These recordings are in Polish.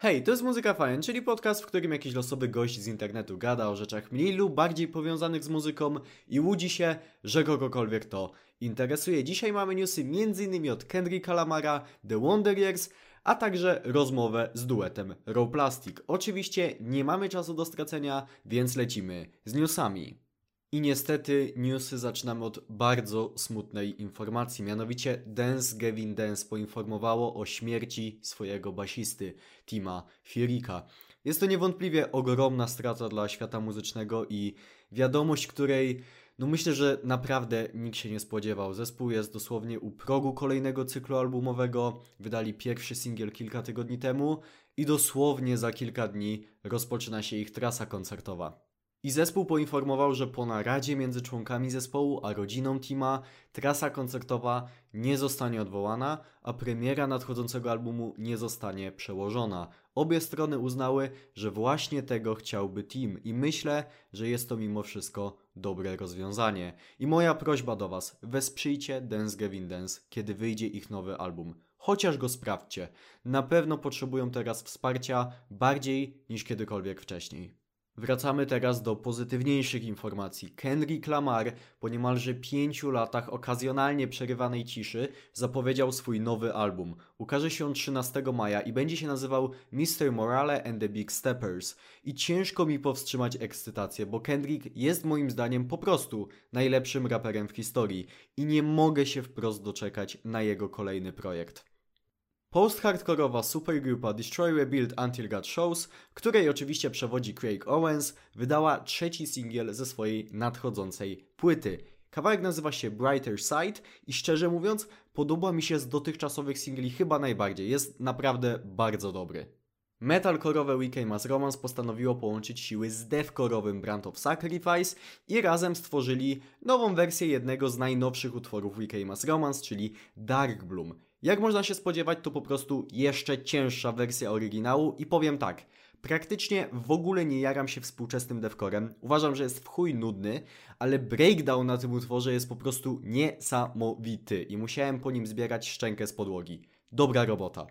Hej, to jest Muzyka Fajn, czyli podcast, w którym jakiś losowy gość z internetu gada o rzeczach mniej lub bardziej powiązanych z muzyką i łudzi się, że kogokolwiek to interesuje. Dzisiaj mamy newsy m.in. od Kendricka Lamara, The Wonder Years, a także rozmowę z duetem Raw Plastic. Oczywiście nie mamy czasu do stracenia, więc lecimy z newsami. I niestety newsy zaczynamy od bardzo smutnej informacji. Mianowicie Dance Gavin Dance poinformowało o śmierci swojego basisty Tima Furika. Jest to niewątpliwie ogromna strata dla świata muzycznego i wiadomość, której no myślę, że naprawdę nikt się nie spodziewał. Zespół jest dosłownie u progu kolejnego cyklu albumowego. Wydali pierwszy singiel kilka tygodni temu i dosłownie za kilka dni rozpoczyna się ich trasa koncertowa. I zespół poinformował, że po naradzie między członkami zespołu a rodziną Tima trasa koncertowa nie zostanie odwołana, a premiera nadchodzącego albumu nie zostanie przełożona. Obie strony uznały, że właśnie tego chciałby Tim i myślę, że jest to mimo wszystko dobre rozwiązanie. I moja prośba do Was, wesprzyjcie Dance Gavin Dance, kiedy wyjdzie ich nowy album. Chociaż go sprawdźcie. Na pewno potrzebują teraz wsparcia bardziej niż kiedykolwiek wcześniej. Wracamy teraz do pozytywniejszych informacji. Kendrick Lamar po niemalże pięciu latach okazjonalnie przerywanej ciszy zapowiedział swój nowy album. Ukaże się on 13 maja i będzie się nazywał Mr. Morale and the Big Steppers. I ciężko mi powstrzymać ekscytację, bo Kendrick jest moim zdaniem po prostu najlepszym raperem w historii i nie mogę się wprost doczekać na jego kolejny projekt. Post-hardkorowa supergrupa Destroy Rebuild Until God Shows, której oczywiście przewodzi Craig Owens, wydała trzeci singiel ze swojej nadchodzącej płyty. Kawałek nazywa się Brighter Side i szczerze mówiąc, podoba mi się z dotychczasowych singli chyba najbardziej. Jest naprawdę bardzo dobry. Metalkorowe Weekend Mass Romance postanowiło połączyć siły z deathkorowym Brand of Sacrifice i razem stworzyli nową wersję jednego z najnowszych utworów Weekend Mass Romance, czyli Dark Bloom. Jak można się spodziewać, to po prostu jeszcze cięższa wersja oryginału i powiem tak, praktycznie w ogóle nie jaram się współczesnym devcorem. Uważam, że jest w chuj nudny, ale breakdown na tym utworze jest po prostu niesamowity i musiałem po nim zbierać szczękę z podłogi. Dobra robota.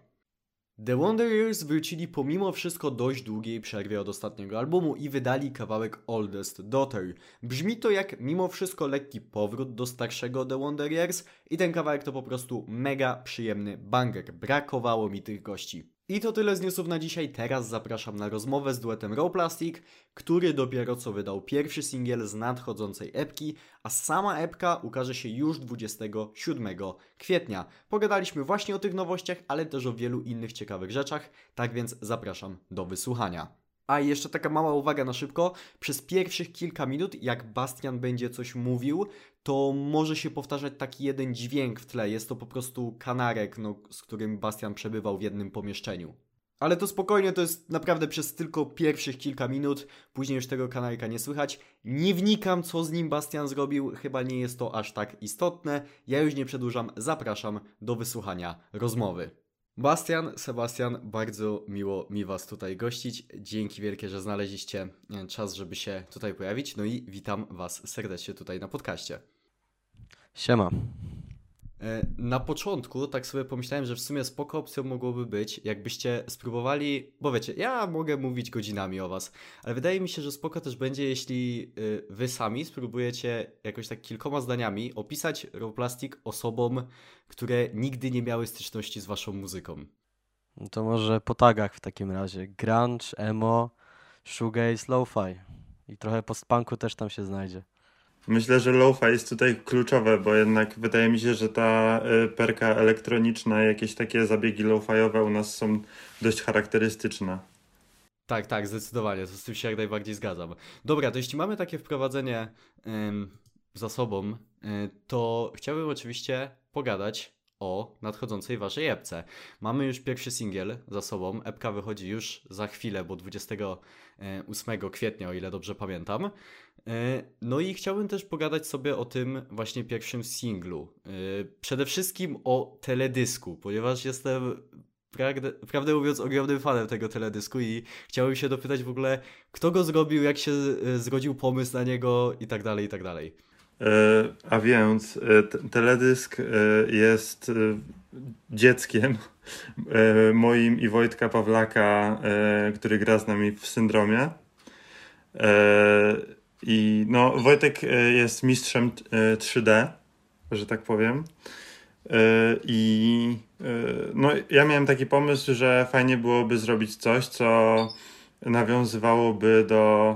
The Wanderers wrócili pomimo wszystko dość długiej przerwie od ostatniego albumu i wydali kawałek Oldest Daughter. Brzmi to jak mimo wszystko lekki powrót do starszego The Wanderers i ten kawałek to po prostu mega przyjemny banger. Brakowało mi tych gości. I to tyle z newsów na dzisiaj. Teraz zapraszam na rozmowę z duetem Raw Plastic, który dopiero co wydał pierwszy singiel z nadchodzącej epki, a sama epka ukaże się już 27 kwietnia. Pogadaliśmy właśnie o tych nowościach, ale też o wielu innych ciekawych rzeczach, tak więc zapraszam do wysłuchania. A jeszcze taka mała uwaga na szybko. Przez pierwszych kilka minut, jak Bastian będzie coś mówił, to może się powtarzać taki jeden dźwięk w tle. Jest to po prostu kanarek, no, z którym Bastian przebywał w jednym pomieszczeniu. Ale to spokojnie, to jest naprawdę przez tylko pierwszych kilka minut, później już tego kanarka nie słychać. Nie wnikam, co z nim Bastian zrobił, chyba nie jest to aż tak istotne. Ja już nie przedłużam, zapraszam do wysłuchania rozmowy. Bastian, Sebastian, bardzo miło mi Was tutaj gościć. Dzięki wielkie, że znaleźliście e, czas, żeby się tutaj pojawić. No i witam Was serdecznie tutaj na podcaście. Siema. E, na początku tak sobie pomyślałem, że w sumie spoko opcją mogłoby być, jakbyście spróbowali, bo wiecie, ja mogę mówić godzinami o was, ale wydaje mi się, że spoko też będzie, jeśli e, wy sami spróbujecie jakoś tak kilkoma zdaniami opisać Plastic osobom, które nigdy nie miały styczności z waszą muzyką. No to może po tagach w takim razie. Grunge, emo, shoegaze, lo-fi. I trochę postpunku też tam się znajdzie. Myślę, że lo-fi jest tutaj kluczowe, bo jednak wydaje mi się, że ta y, perka elektroniczna, jakieś takie zabiegi lo-fiowe u nas są dość charakterystyczne. Tak, tak, zdecydowanie, z tym się jak najbardziej zgadzam. Dobra, to jeśli mamy takie wprowadzenie ym, za sobą, y, to chciałbym oczywiście pogadać o nadchodzącej waszej epce. Mamy już pierwszy singiel za sobą. Epka wychodzi już za chwilę, bo 28 kwietnia, o ile dobrze pamiętam. E, no i chciałbym też pogadać sobie o tym właśnie pierwszym singlu. E, przede wszystkim o teledysku, ponieważ jestem prawdę, prawdę mówiąc ogromnym fanem tego teledysku i chciałbym się dopytać w ogóle, kto go zrobił, jak się e, zrodził pomysł na niego i tak dalej, i tak dalej. a więc teledysk jest dzieckiem moim i Wojtka Pawlaka, który gra z nami w syndromie. I no, Wojtek jest mistrzem 3D, że tak powiem. I no, ja miałem taki pomysł, że fajnie byłoby zrobić coś, co nawiązywałoby do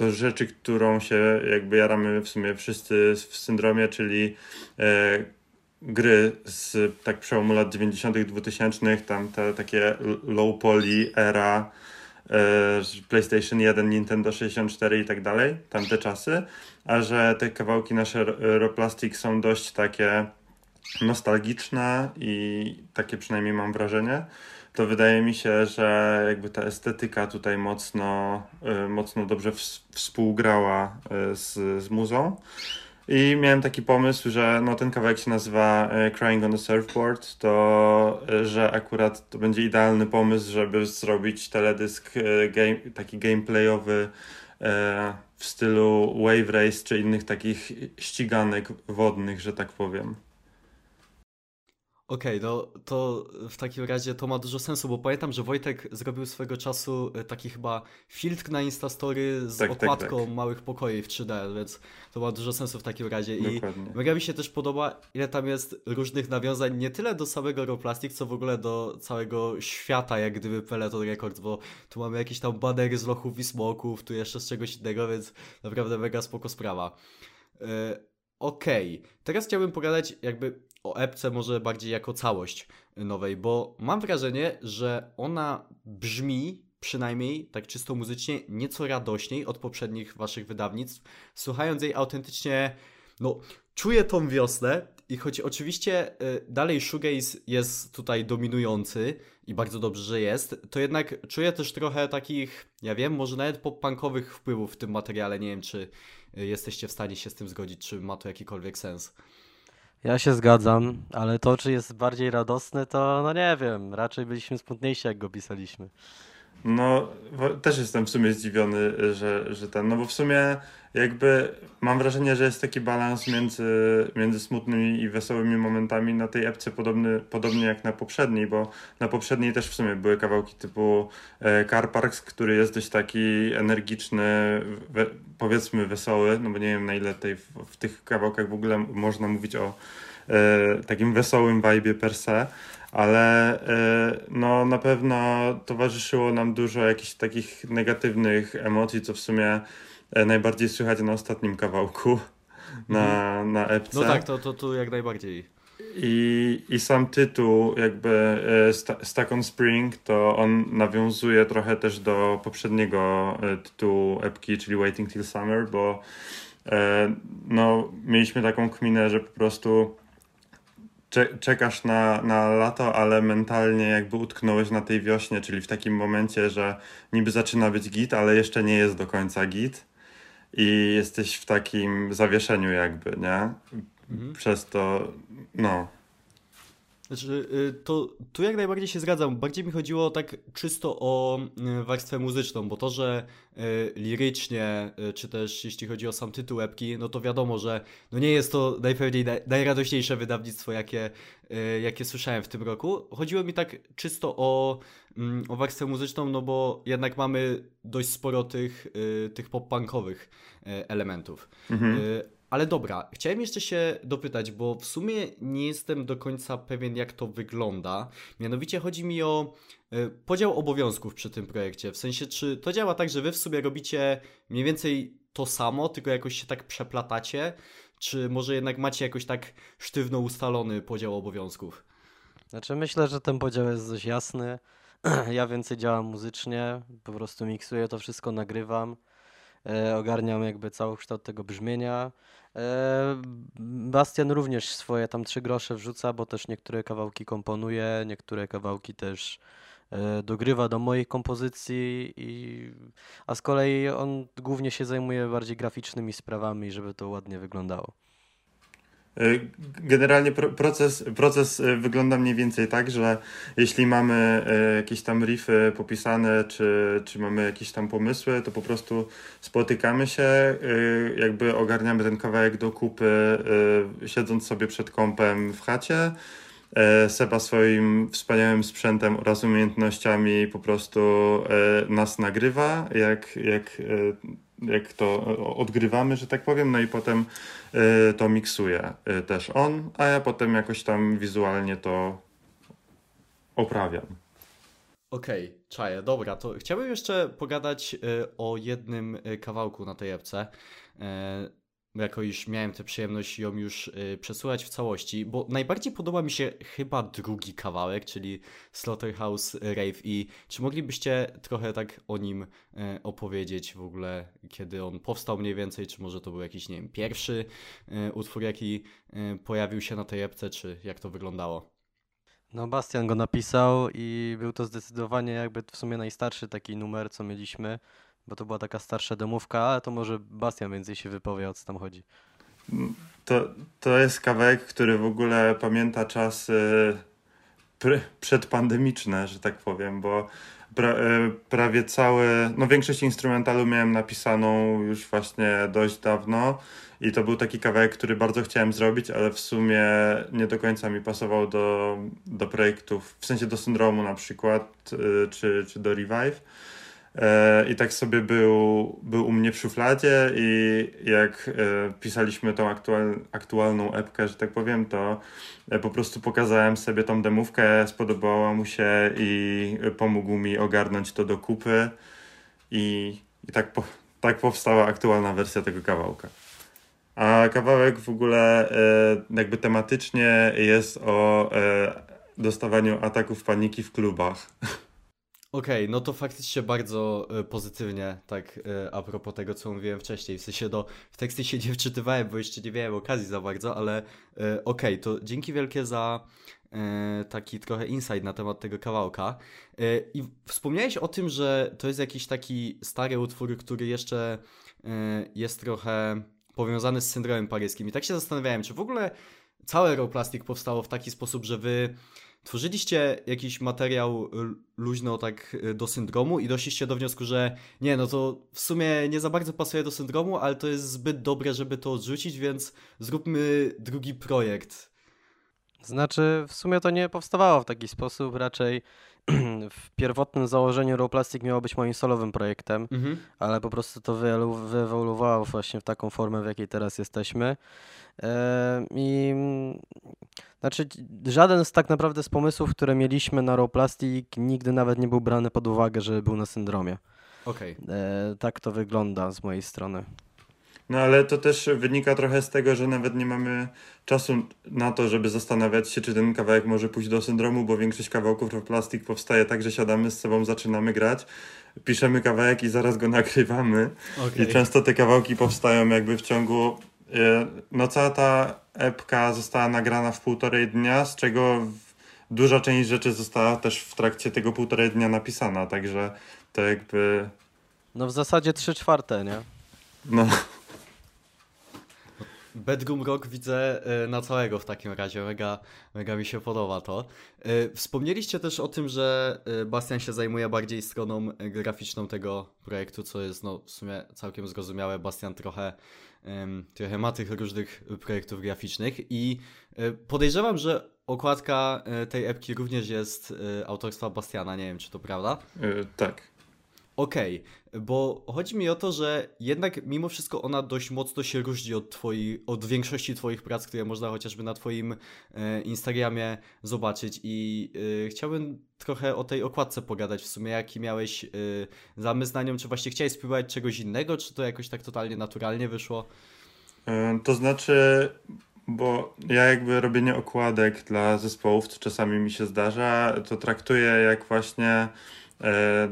do rzeczy, którą się jakby jaramy w sumie wszyscy w syndromie, czyli e, gry z tak przełomu lat 90., 2000, tam te takie low poly era, e, PlayStation 1, Nintendo 64 i tak dalej, tamte czasy, a że te kawałki nasze Roplastic są dość takie nostalgiczne i takie przynajmniej mam wrażenie to wydaje mi się, że jakby ta estetyka tutaj mocno, y, mocno dobrze współgrała y, z, z muzą. I miałem taki pomysł, że no, ten kawałek się nazywa y, Crying on the Surfboard, to że akurat to będzie idealny pomysł, żeby zrobić teledysk game, taki gameplayowy w stylu Wave Race czy innych takich ściganek wodnych, że tak powiem. Okej, okay, no to w takim razie to ma dużo sensu, bo pamiętam, że Wojtek zrobił swego czasu e, taki chyba filtr na Instastory z tak, tak okładką tak, tak. małych pokoi w 3D, więc to ma dużo sensu w takim razie. I mega mi się też podoba, ile tam jest różnych nawiązań, nie tyle do samego Roplastic, co w ogóle do całego świata, jak gdyby Peloton Records, bo tu mamy jakieś tam banery z lochów i smoków, tu jeszcze z czegoś innego, więc naprawdę mega spoko sprawa. Yy, Okej, okay. teraz chciałbym pogadać jakby o epce może bardziej jako całość nowej, bo mam wrażenie, że ona brzmi przynajmniej tak czysto muzycznie nieco radośniej od poprzednich waszych wydawnictw. Słuchając jej autentycznie, no, czuję tą wiosnę i choć oczywiście y, dalej shoegaze jest tutaj dominujący i bardzo dobrze, że jest, to jednak czuję też trochę takich, ja wiem, może nawet pop-punkowych wpływów w tym materiale. Nie wiem, czy jesteście w stanie się z tym zgodzić, czy ma to jakikolwiek sens. Ja się zgadzam, ale to, czy jest bardziej radosny, to no nie wiem. Raczej byliśmy smutniejsi, jak go pisaliśmy. No, też jestem w sumie zdziwiony, że, że ten, no bo w sumie jakby mam wrażenie, że jest taki balans między, między smutnymi i wesołymi momentami na tej epce podobny, podobnie jak na poprzedniej, bo na poprzedniej też w sumie były kawałki typu e, Car Parks, który jest dość taki energiczny, we, powiedzmy wesoły, no bo nie wiem na ile tej, w, w tych kawałkach w ogóle można mówić o e, takim wesołym vibe per se, ale e, no, na pewno towarzyszyło nam dużo jakichś takich negatywnych emocji, co w sumie e, najbardziej słychać na ostatnim kawałku, na, mhm. na epce. No tak, to, to, to jak najbardziej. I, I sam tytuł, jakby e, Stuck on Spring, to on nawiązuje trochę też do poprzedniego tytułu epki, czyli Waiting Till Summer, bo no, mieliśmy taką kminę, że po prostu czekasz na, na lato, ale mentalnie jakby utknąłeś na tej wiośnie, czyli w takim momencie, że niby zaczyna być git, ale jeszcze nie jest do końca git i jesteś w takim zawieszeniu jakby, nie? Mhm. Przez to, no. Znaczy, y, to tu jak najbardziej się zgadzam. Bardziej mi chodziło tak czysto o y, warstwę muzyczną, bo to, że y, lirycznie, czy też jeśli chodzi o sam tytuł epki, no to wiadomo, że no nie jest to najpewniej najradośniejsze wydawnictwo, jakie, jakie słyszałem w tym roku. Chodziło mi tak czysto o, mm, o warstwę muzyczną, no bo jednak mamy dość sporo tych, tych pop-punkowych elementów. Mhm. Ale dobra, chciałem jeszcze się dopytać, bo w sumie nie jestem do końca pewien, jak to wygląda. Mianowicie chodzi mi o y, podział obowiązków przy tym projekcie. W sensie, czy to działa tak, że wy w sumie robicie mniej więcej to samo, tylko jakoś się tak przeplatacie? Czy może jednak macie jakoś tak sztywno ustalony podział obowiązków? Znaczy, myślę, że ten podział jest dość jasny. Ja więcej działam muzycznie, po prostu miksuję to wszystko, nagrywam, e, ogarniam jakby cały kształt tego brzmienia. E, Bastian również swoje tam trzy grosze wrzuca, bo też niektóre kawałki komponuje, niektóre kawałki też e, dogrywa do moich kompozycji, i, a z kolei on głównie się zajmuje bardziej graficznymi sprawami, żeby to ładnie wyglądało. Y, generalnie proces, proces y, wygląda mniej więcej tak, że jeśli mamy y, jakieś tam riffy popisane, czy, czy mamy jakieś tam pomysły, to po prostu spotykamy się, jakby ogarniamy ten kawałek do kupy, siedząc sobie przed kąpem w chacie. Seba swoim wspaniałym sprzętem oraz umiejętnościami po prostu nas nagrywa, jak, jak jak to odgrywamy, że tak powiem, no i potem y, to miksuje y, też on, a ja potem jakoś tam wizualnie to oprawiam. Okej, okay, czaję, dobra, to chciałbym jeszcze pogadać o jednym kawałku na tej epce jako już miałem tę przyjemność ją już y, przesłuchać w całości, bo najbardziej podoba mi się chyba drugi kawałek, czyli Slaughterhouse Rave i czy moglibyście trochę tak o nim y, opowiedzieć w ogóle, kiedy on powstał mniej więcej, czy może to był jakiś, nie wiem, pierwszy y, utwór, jaki pojawił się na tej epce, czy jak to wyglądało? No, Bastian go napisał i był to zdecydowanie jakby w sumie najstarszy taki numer, co mieliśmy bo to była taka starsza domówka, ale to może Bastian więcej się wypowie, o co tam chodzi. To, to jest kawałek, który w ogóle pamięta czasy pr- przedpandemiczne, że tak powiem, bo pra, e, prawie całe, no większość instrumentalu miałem napisaną już właśnie dość dawno i to był taki kawałek, który bardzo chciałem zrobić, ale w sumie nie do końca mi pasował do, do projektów, w sensie do syndromu na przykład, e, czy, czy do Revive. E, I tak sobie był, był u mnie w szufladzie i jak e, pisaliśmy tą aktual, aktualną epkę, że tak powiem, to e, po prostu pokazałem sobie tą demówkę, spodobała mu się i pomógł mi ogarnąć to do kupy i, i tak, po, tak powstała aktualna wersja tego kawałka. A kawałek w ogóle jakby tematycznie jest o dostawaniu ataków paniki w klubach. Okej, no to faktycznie bardzo e, pozytywnie, tak e, a propos tego, co mówiłem wcześniej. W sensie, do, w teksty się nie wczytywałem, bo jeszcze nie miałem okazji za bardzo, ale e, okej, to dzięki wielkie za taki trochę insight na temat tego kawałka. I wspomniałeś o tym, że to jest jakiś taki stary utwór, który jeszcze jest trochę powiązany z syndromem paryskim. I tak się zastanawiałem, czy w ogóle całe Raw Plastic powstało w taki sposób, że wy Tworzyliście jakiś materiał luźno tak y, do syndromu i doszliście do wniosku, że nie, no to w sumie nie za bardzo pasuje do syndromu, ale to jest zbyt dobre, żeby to odrzucić, więc zróbmy drugi projekt. Znaczy, w sumie to nie powstawało w taki sposób, raczej w pierwotnym założeniu Raw Plastic miało być moim solowym projektem, mhm. ale po prostu to wyewoluowało właśnie w taką formę, w jakiej teraz jesteśmy. I znaczy, żaden z tak naprawdę z pomysłów, które mieliśmy na Raw Plastic, nigdy nawet nie był brany pod uwagę, że był na syndromie. Okay. Tak to wygląda z mojej strony. No ale to też wynika trochę z tego, że nawet nie mamy czasu na to, żeby zastanawiać się, czy ten kawałek może pójść do syndromu, bo większość kawałków Raw Plastic powstaje tak, że siadamy z sobą, zaczynamy grać, piszemy kawałek i zaraz go nagrywamy. Okay. I często te kawałki powstają jakby w ciągu E, no cała ta epka została nagrana w półtorej dnia, z czego duża część rzeczy została też w trakcie tego półtorej dnia napisana, także to jakby... No w zasadzie trzy czwarte, nie? No. Bedroom Rock widzę e, na całego w takim razie, mega, mega mi się podoba to. E, wspomnieliście też o tym, że Bastian się zajmuje bardziej stroną graficzną tego projektu, co jest no, w sumie całkiem zrozumiałe. Bastian trochę trochę ma tych różnych projektów graficznych i e, podejrzewam, że okładka e, tej epki również jest e, autorstwa Bastiana, nie wiem czy to prawda? Tak. Okej, okay, bo chodzi mi o to, że jednak mimo wszystko ona dość mocno się różni od, twoi, od większości Twoich prac, które można chociażby na Twoim e, Instagramie zobaczyć. I e, chciałbym trochę o tej okładce pogadać. W sumie, jaki miałeś e, zamysł na nią? Czy właśnie chciałeś spróbować czegoś innego, czy to jakoś tak totalnie naturalnie wyszło? E, to znaczy, bo ja jakby robienie okładek dla zespołów, co czasami mi się zdarza, to traktuję jak właśnie e,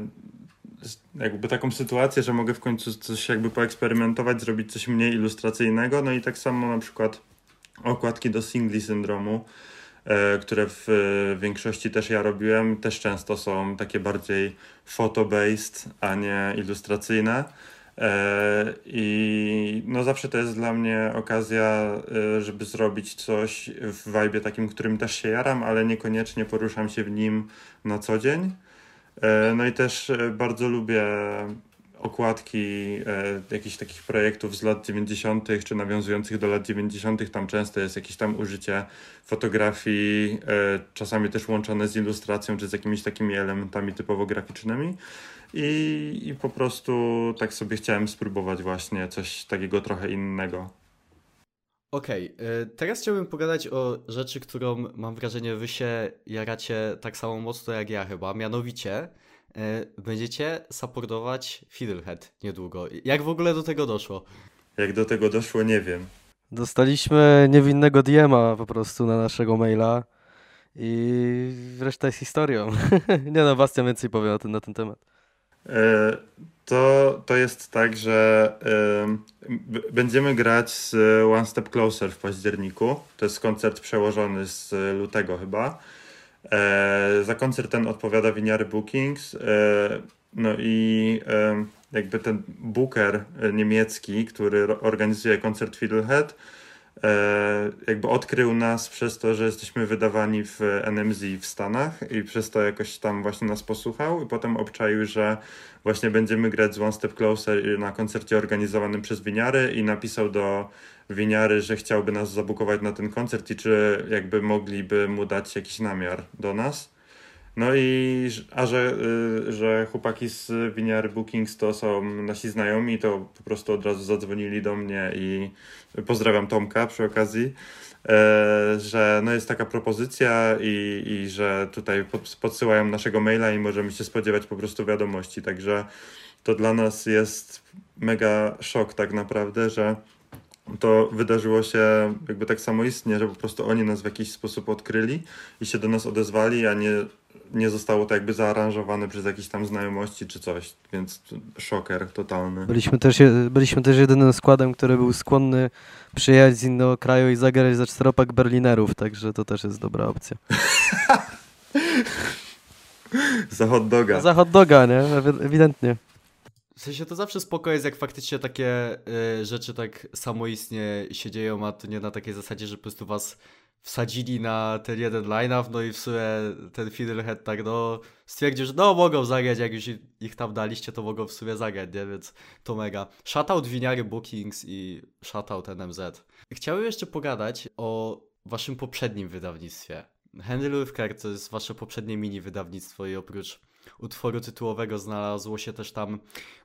jakby taką sytuację, że mogę w końcu coś jakby poeksperymentować, zrobić coś mniej ilustracyjnego, no i tak samo na przykład okładki do singli syndromu, e, które w większości też ja robiłem, też często są takie bardziej photo-based, a nie ilustracyjne. E, I no zawsze to jest dla mnie okazja, e, żeby zrobić coś w vibe takim, którym też się jaram, ale niekoniecznie poruszam się w nim na co dzień. E, no i też bardzo lubię okładki e, jakichś takich projektów z lat 90., czy nawiązujących do lat 90., tam często jest jakieś tam użycie fotografii, e, czasami też łączone z ilustracją, czy z jakimiś takimi elementami typowo graficznymi. I, I po prostu tak sobie chciałem spróbować właśnie coś takiego trochę innego. Okej, okay, teraz chciałbym pogadać o rzeczy, którą mam wrażenie wy się jaracie tak samo mocno jak ja chyba, mianowicie E, będziecie supportować Fiddlehead niedługo. Jak w ogóle do tego doszło? Jak do tego doszło, nie wiem. Dostaliśmy niewinnego DM-a po prostu na naszego maila i reszta jest historią. nie no, Bastian więcej powie o tym, na ten temat. E, to, to jest tak, że będziemy grać z One Step Closer w październiku. To jest koncert przełożony z lutego chyba. E, za koncert ten odpowiada Winiary Bookings. E, no i e, jakby ten booker niemiecki, który organizuje koncert Fiddlehead, jakby odkrył nas przez to, że jesteśmy wydawani w NMZ w Stanach i przez to jakoś tam właśnie nas posłuchał i potem obczaił, że właśnie będziemy grać z One Step Closer na koncercie organizowanym przez Winiary i napisał do winiary, że chciałby nas zabukować na ten koncert i czy jakby mogliby mu dać jakiś namiar do nas. No i a że, y, że chłopaki z winiary Bookings to są nasi znajomi, to po prostu od razu zadzwonili do mnie i pozdrawiam Tomka przy okazji, e, że no jest taka propozycja i, i że tutaj podsyłają naszego maila i możemy się spodziewać po prostu wiadomości. Także to dla nas jest mega szok tak naprawdę, że to wydarzyło się jakby tak samoistnie, że po prostu oni nas w jakiś sposób odkryli i się do nas odezwali, a nie, nie zostało to jakby zaaranżowane przez jakieś tam znajomości czy coś, więc szoker totalny. Byliśmy też, byliśmy też jedynym składem, który był skłonny przyjechać z innego kraju i zagrać za czteropak Berlinerów, także to też jest dobra opcja. za hot doga. Za hot doga, nie? Ewidentnie. W sensie to zawsze spoko jest, jak faktycznie takie y, rzeczy tak samoistnie się dzieją, a to nie na takiej zasadzie, że po prostu was wsadzili na ten jeden line-up, no i w sumie ten Fiddlehead tak no stwierdził, że no mogą zagrać, jak już ich tam daliście, to mogą w sumie zagrać, nie? Więc to mega. Shoutout Winiary Bookings i shoutout NMZ. Chciałbym jeszcze pogadać o waszym poprzednim wydawnictwie. With Care to jest wasze poprzednie mini wydawnictwo i oprócz utworu tytułowego znalazło się też tam,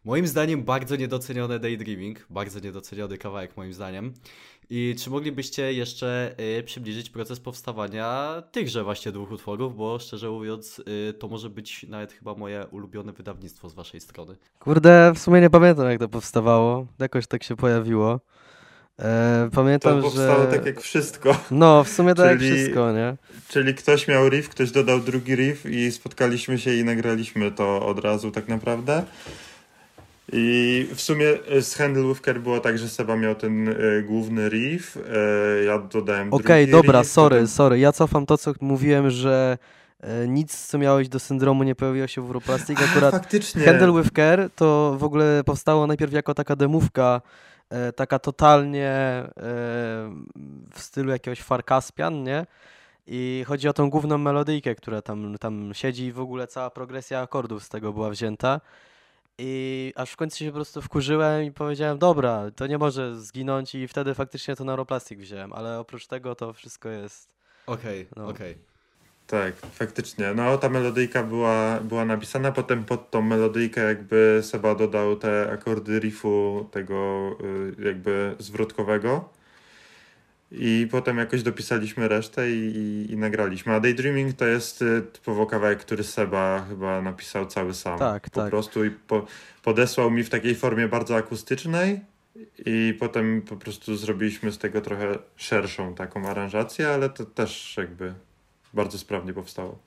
moim zdaniem, bardzo niedocenione Daydreaming. Bardzo niedoceniony kawałek, moim zdaniem. I czy moglibyście jeszcze y, przybliżyć proces powstawania tychże właśnie dwóch utworów, bo szczerze mówiąc, y, to może być nawet chyba moje ulubione wydawnictwo z waszej strony. Kurde, w sumie nie pamiętam jak to powstawało. Jakoś tak się pojawiło. E, pamiętam, to powstało że... tak jak wszystko. No, w sumie tak czyli, jak wszystko, nie? Czyli ktoś miał riff, ktoś dodał drugi riff i spotkaliśmy się i nagraliśmy to od razu tak naprawdę. I w sumie z Handle with Care było tak, że Seba miał ten y, główny riff, y, ja dodałem Okej, okay, dobra, riff, sorry, potem... sorry. Ja cofam to, co mówiłem, że nic, co miałeś do syndromu nie pojawiło się w Europlastic. Akurat faktycznie. Handle with Care to w ogóle powstało najpierw jako taka demówka E, taka totalnie e, w stylu jakiegoś Farkaspian, nie? I chodzi o tą główną melodyjkę, która tam, tam siedzi i w ogóle cała progresja akordów z tego była wzięta. I aż w końcu się po prostu wkurzyłem i powiedziałem, dobra, to nie może zginąć i wtedy faktycznie to neuroplastik wziąłem, ale oprócz tego to wszystko jest... Okej, okay, no. okej. Okay. Tak, faktycznie. No, ta melodyjka była, była napisana, potem pod tą melodyjkę jakby Seba dodał te akordy riffu tego y, jakby zwrotkowego i potem jakoś dopisaliśmy resztę i, i, i nagraliśmy. A Daydreaming to jest y, typowo kawałek, który Seba chyba napisał cały sam. Tak, po tak. prostu i po, podesłał mi w takiej formie bardzo akustycznej i potem po prostu zrobiliśmy z tego trochę szerszą taką aranżację, ale to też jakby bardzo sprawnie powstało.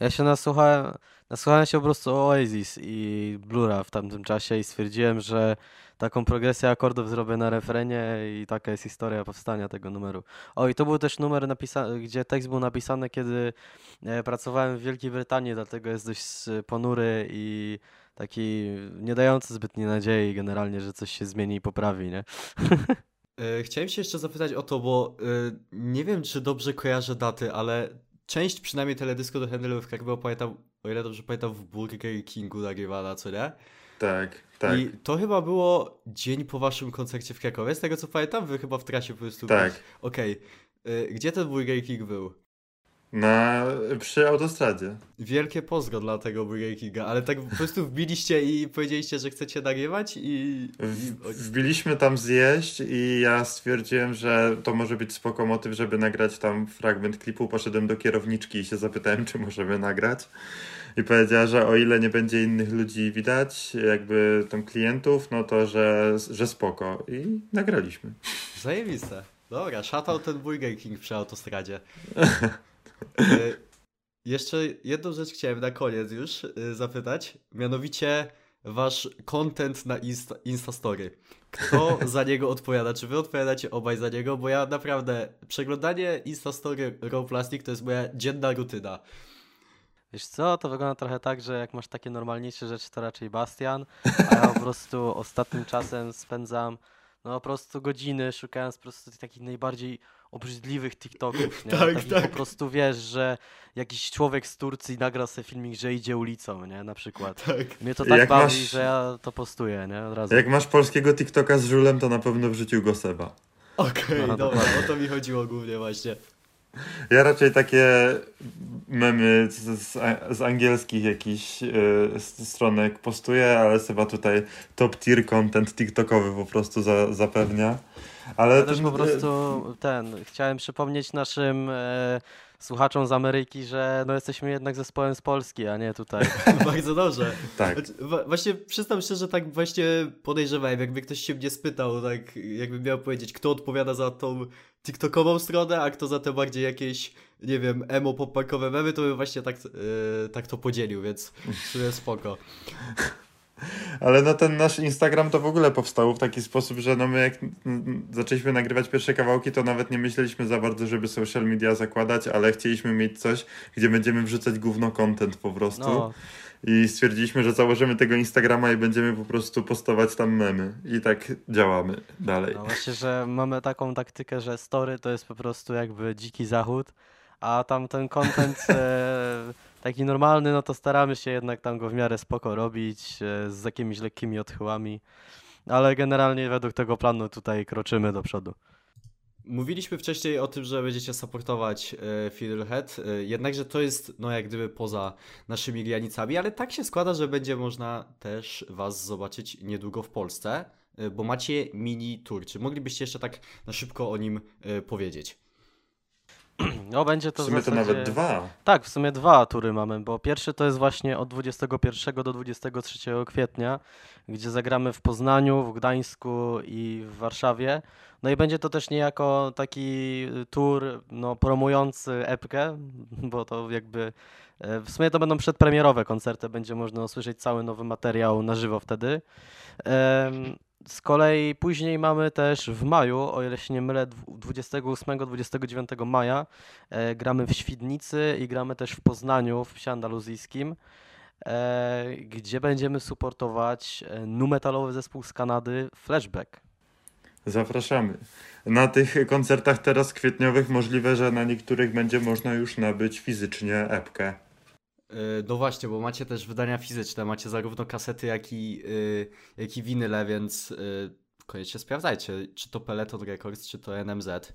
Ja się nasłuchałem, nasłuchałem się po prostu o Oasis i Blura w tamtym czasie i stwierdziłem, że taką progresję akordów zrobię na refrenie i taka jest historia powstania tego numeru. O i to był też numer, napisa- gdzie tekst był napisany, kiedy e, pracowałem w Wielkiej Brytanii, dlatego jest dość ponury i taki nie dający zbytniej nadziei generalnie, że coś się zmieni i poprawi, nie? E, Chciałem się jeszcze zapytać o to, bo e, nie wiem, czy dobrze kojarzę daty, ale część przynajmniej teledysku do Handle w Krakowie pamiętam, o ile dobrze pamiętam, w Burger Kingu nagrywana, co nie? Tak, tak, I to chyba było dzień po waszym koncercie w Krakowie, z tego co pamiętam, wy chyba w trasie po prostu tak. Okej, E, gdzie ten Burger King był? Na, przy autostradzie. Wielkie pozdro dla tego Burger Kinga, ale tak po prostu wbiliście i powiedzieliście, że chcecie nagrywać i... W, wbiliśmy tam zjeść i ja stwierdziłem, że to może być spoko motyw, żeby nagrać tam fragment klipu. Poszedłem do kierowniczki i się zapytałem, czy możemy nagrać. I powiedziała, że o ile nie będzie innych ludzi widać, jakby tam klientów, no to że, że spoko. I nagraliśmy. Zajebiste. Dobra, szatał ten Burger King przy autostradzie. E, Jeszcze jedną rzecz chciałem na koniec już e, zapytać, mianowicie wasz content na Insta, Instastory. Kto za niego odpowiada? Czy wy odpowiadacie obaj za niego? Bo ja naprawdę, przeglądanie Instastory Raw Plastic to jest moja dzienna rutyna. Wiesz co, to wygląda trochę tak, że jak masz takie normalniejsze rzeczy, to raczej Bastian, a ja po prostu ostatnim czasem spędzam no po prostu godziny szukając po prostu takich najbardziej obrzydliwych TikToków, nie? Tak, takich tak. po prostu wiesz, że jakiś człowiek z Turcji nagra sobie filmik, że idzie ulicą, nie, na przykład. Tak. Mnie to tak Jak bawi, masz- że ja to postuję, nie, od razu. Jak masz polskiego TikToka z żulem, to na pewno wrzucił go Seba. Okej, No, dobra, o to mi chodziło głównie właśnie. Ja raczej takie memy z, z, z angielskich jakichś e, stronek postuję, ale Seba tutaj top tier content TikTokowy po prostu za, zapewnia. Ale Ja ten, też po prostu ten, chciałem przypomnieć naszym e, słuchaczom z Ameryki, że no jesteśmy jednak zespołem z Polski, a nie tutaj. Bardzo dobrze. Tak. Znaczy, Właśnie przyznam szczerze, tak właśnie podejrzewałem, jakby ktoś się mnie spytał, tak jakby miał powiedzieć, kto odpowiada za tą TikTokową stronę, a kto za te bardziej jakieś, nie wiem, emo popankowe memy, to bym właśnie tak, e, tak to podzielił, więc w sumie spoko. Ale no ten nasz Instagram to w ogóle powstał w taki sposób, że no my jak zaczęliśmy nagrywać pierwsze kawałki, to nawet nie myśleliśmy za bardzo, żeby social media zakładać, ale chcieliśmy mieć coś, gdzie będziemy wrzucać gówno content po prostu. No, I stwierdziliśmy, że założymy tego Instagrama i będziemy po prostu postować tam memy. I tak działamy dalej. no właśnie, że mamy taką taktykę, że story to jest po prostu jakby dziki zachód, a tam ten content e, taki normalny, no to staramy się jednak tam go w miarę spoko robić, e, z jakimiś lekkimi odchyłami, ale generalnie według tego planu tutaj kroczymy do przodu. Mówiliśmy wcześniej o tym, że będziecie supportować e, Fiddlehead, e, jednakże to jest no jak gdyby poza naszymi granicami, ale tak się składa, że będzie można też was zobaczyć niedługo w Polsce, bo macie mini tour. Czy moglibyście jeszcze tak na szybko o nim powiedzieć? No będzie W to w sumie to zasadzie... nawet dwa. Tak, w sumie dwa tury mamy, bo pierwszy to jest właśnie od 21 do 23 kwietnia, gdzie zagramy w Poznaniu, w Gdańsku i w Warszawie. No i będzie to też niejako taki tour no, promujący epkę, bo to jakby e, w sumie to będą przedpremierowe koncerty, będzie można usłyszeć cały nowy materiał na żywo wtedy. Z kolei później mamy też w maju, o ile się nie mylę, 28-29 maja E, gramy w Świdnicy i gramy też w Poznaniu, w psie andaluzyjskim, e, gdzie będziemy supportować e, nu metalowy zespół z Kanady Flashback. Zapraszamy. Na tych koncertach teraz kwietniowych możliwe, że na niektórych będzie można już nabyć fizycznie epkę. E, No właśnie, bo macie też wydania fizyczne, macie zarówno kasety, jak i, e, jak i winyle, więc e, koniecznie sprawdzajcie, czy to Peloton Records, czy to NMZ.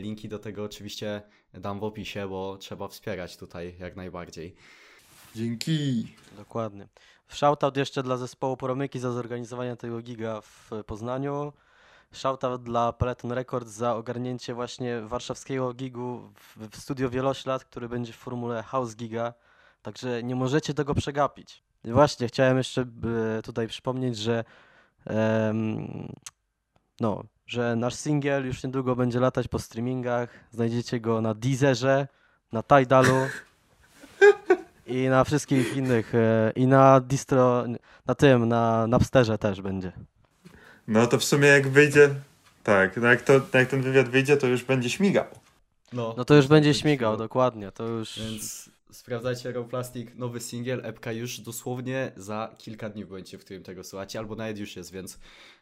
Linki do tego oczywiście dam w opisie, bo trzeba wspierać tutaj jak najbardziej. Dzięki. Dokładnie. Shoutout jeszcze dla zespołu Poromyki za zorganizowanie tego giga w Poznaniu. Shoutout dla Peloton Records za ogarnięcie właśnie warszawskiego gigu w, w studio Wieloślad, który będzie w formule House Giga. Także nie możecie tego przegapić. I właśnie, chciałem jeszcze e, tutaj przypomnieć, że em, no, że nasz singiel już niedługo będzie latać po streamingach. Znajdziecie go na Deezerze, na Tidalu. i na wszystkich innych, e, i na distro, na tym, na Napsterze też będzie. No to w sumie jak wyjdzie, tak, no jak, to, jak ten wywiad wyjdzie, to już będzie śmigał. No to już będzie śmigał, dokładnie, to już... Więc sprawdzajcie Raw Plastic, nowy singiel, epka już dosłownie za kilka dni w momencie, w którym tego słuchacie, albo nawet już jest, więc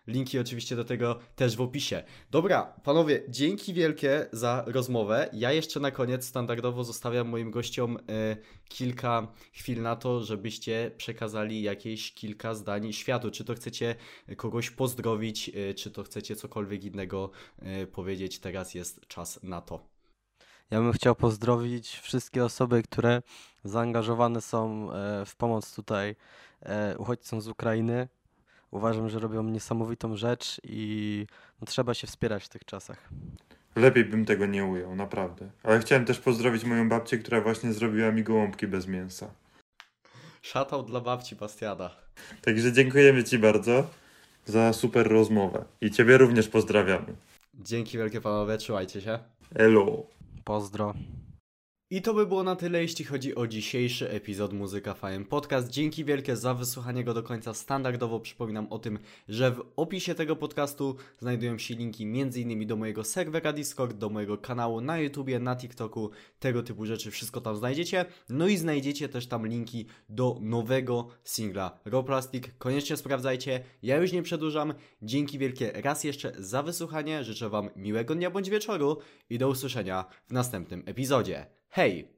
linki oczywiście do tego też w opisie. Dobra, panowie, dzięki wielkie za rozmowę. Ja jeszcze na koniec standardowo zostawiam moim gościom e, kilka chwil na to, żebyście przekazali jakieś kilka zdań światu. Czy to chcecie kogoś pozdrowić, e, czy to chcecie cokolwiek innego e, powiedzieć, teraz jest czas na to. Ja bym chciał pozdrowić wszystkie osoby, które zaangażowane są e, w pomoc tutaj e, uchodźcom z Ukrainy. Uważam, że robią niesamowitą rzecz i no, trzeba się wspierać w tych czasach. Lepiej bym tego nie ujął, naprawdę. Ale chciałem też pozdrowić moją babcię, która właśnie zrobiła mi gołąbki bez mięsa. Szatał dla babci Bastiana. Także dziękujemy Ci bardzo za super rozmowę. I Ciebie również pozdrawiamy. Dzięki wielkie panowie, trzymajcie się. Elo. Pozdro. I to by było na tyle, jeśli chodzi o dzisiejszy epizod Muzyka Fajem Podcast. Dzięki wielkie za wysłuchanie go do końca. Standardowo przypominam o tym, że w opisie tego podcastu znajdują się linki m.in. do mojego serwera Discord, do mojego kanału na YouTubie, na TikToku, tego typu rzeczy. Wszystko tam znajdziecie. No i znajdziecie też tam linki do nowego singla Raw Plastic. Koniecznie sprawdzajcie. Ja już nie przedłużam. Dzięki wielkie raz jeszcze za wysłuchanie. Życzę Wam miłego dnia bądź wieczoru i do usłyszenia w następnym epizodzie. Hej!